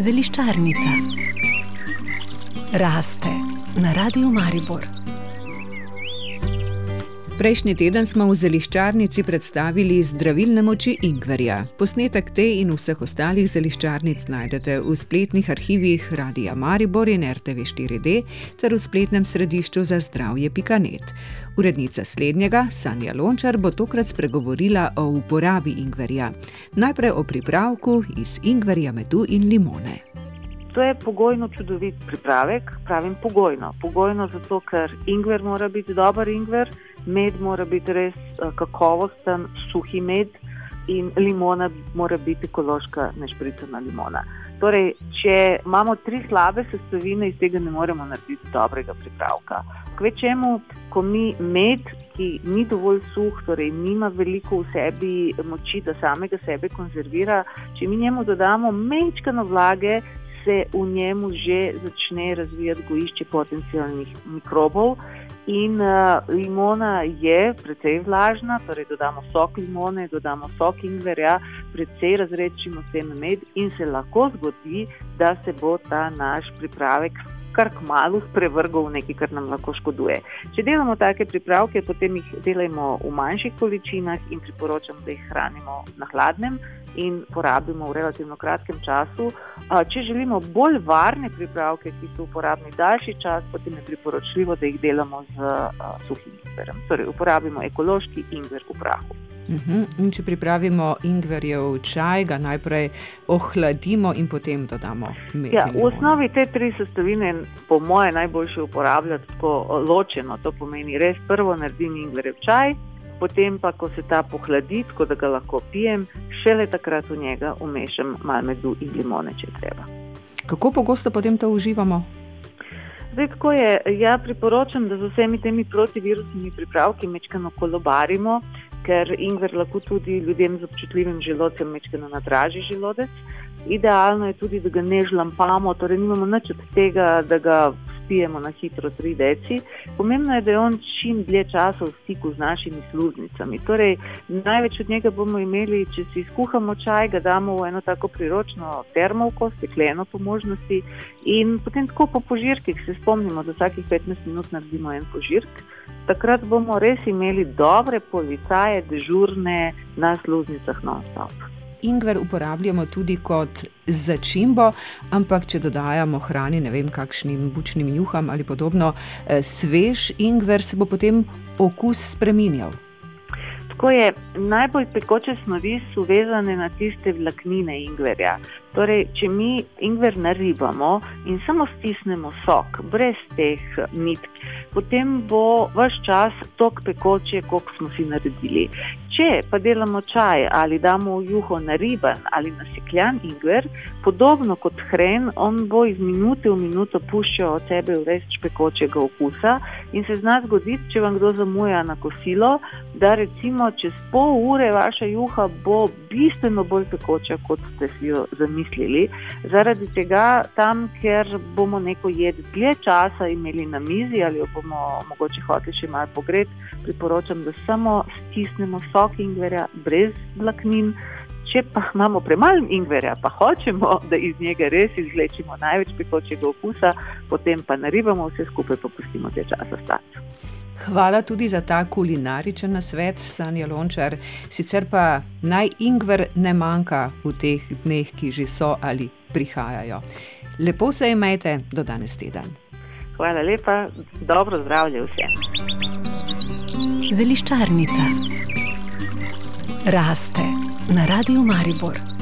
Zeliščarnica raste na radiju Maribor. Prejšnji teden smo v zeliščarnici predstavili zdravilne moči Ingverja. Posnetek te in vseh ostalih zeliščarnic najdete v spletnih arhivih Radia Maribor in RTV 4D ter v spletnem središču za zdravje Pikanet. Urednica slednjega, Sanja Lončar, bo tokrat spregovorila o uporabi Ingverja. Najprej o pripravku iz Ingverja, medu in limone. To je pogojno čudovit pripravek, pravim pogojno. Pogojno zato, ker ingver mora biti dober ingver, med mora biti res uh, kakovosten, suhi med in limona mora biti ekološka, nešpricana limona. Torej, če imamo tri slabe sestavine, iz tega ne moremo narediti dobrega pripravka. Kvečemu, ko mi med, ki ni dovolj suh, torej nima veliko v sebi moči, da samega sebe konzervira, če mi njemu dodamo mečkano vlage, se v njemu že začne razvijati gojišče potencijalnih mikrobov. In uh, limona je precej vlažna, torej dodamo sok limone, dodamo sok ingverja, precej razrečimo vse med in se lahko zgodi, da se bo ta naš pripravek kar kmalo sprevrgal v nekaj, kar nam lahko škoduje. Če delamo take pripravke, potem jih delajmo v manjših količinah in priporočam, da jih hranimo na hladnem in porabimo v relativno kratkem času. Če želimo bolj varne pripravke, ki so uporabni daljši čas, potem je priporočljivo, da jih delamo z suhim ingverjem. Torej, uporabimo ekološki ingver v prahu. Uhum. Če pripravimo ingverjev čaj, ga najprej ohladimo in potem dodamo med. Ja, v osnovi te tri sestavine, po mojem, najboljše uporabljati tako ločeno. To pomeni, res prvo naredim ingverjev čaj, potem pa, ko se ta pohladi, tako da ga lahko pijem, šele takrat v njega umešam malo medu in limone, če treba. Kako pogosto potem to uživamo? Zdaj, tako je. Ja, priporočam, da z vsemi temi protivirusnimi pripravki mečkano kolobarimo, ker ingver lahko tudi ljudem z občutljivim želodcem mečkano nadraži želodec. Idealno je tudi, da ga ne žlampamo, torej nimamo nič od tega, da ga spijemo na hitro 3 deci. Pomembno je, da je on čim dlje časa v stiku z našimi sluznicami. Torej, največ od njega bomo imeli, če si skuhamo čaj, ga damo v eno tako priročno termovko, stekleno po možnosti in potem tako po požirkih se spomnimo, da vsakih 15 minut naredimo en požirk. Takrat bomo res imeli dobre policaje, dežurne na sluznicah non-stop ingver uporabljamo tudi kot začimbo, ampak če dodajamo hrani, ne vem, kakšnim bučnim juham ali podobno, eh, svež ingver se bo potem okus spremenjal. Tako je, najbolj pekoče snovi so vezane na tiste vlaknine ingverja. Torej, če mi ingver naribamo in samo stisnemo sok, brez teh nitk, potem bo vse čas tok pekoče, kot smo si naredili. Če pa delamo čaj ali damo v juho na riben ali na sekljan ingver, podobno kot hren, on bo iz minute v minuto puščal od sebe več pekočega okusa in se zna zgoditi, če vam kdo zamuja na kosilo, da recimo čez pol ure vaša juha bo bistveno bolj pekoča, kot ste si jo zamislili. Zaradi tega tam, ker bomo neko jed dlje časa imeli na mizi ali jo bomo mogoče hoteli še malo pogreti, priporočam, da samo stisnemo sok ingverja brez vlaknin. Če pa imamo premalo ingverja, pa hočemo, da iz njega res izvlečemo največ pekočega okusa, potem pa naribamo vse skupaj, pa pustimo te časa stati. Hvala tudi za ta kulinaričen nasvet, Sanja Lončar. Sicer pa naj ingver ne manjka v teh dneh, ki že so ali prihajajo. Lepo se imejte, do danes teden. Hvala lepa, dobro zdravje vsem. Zeliščarnica raste na radiju Maribor.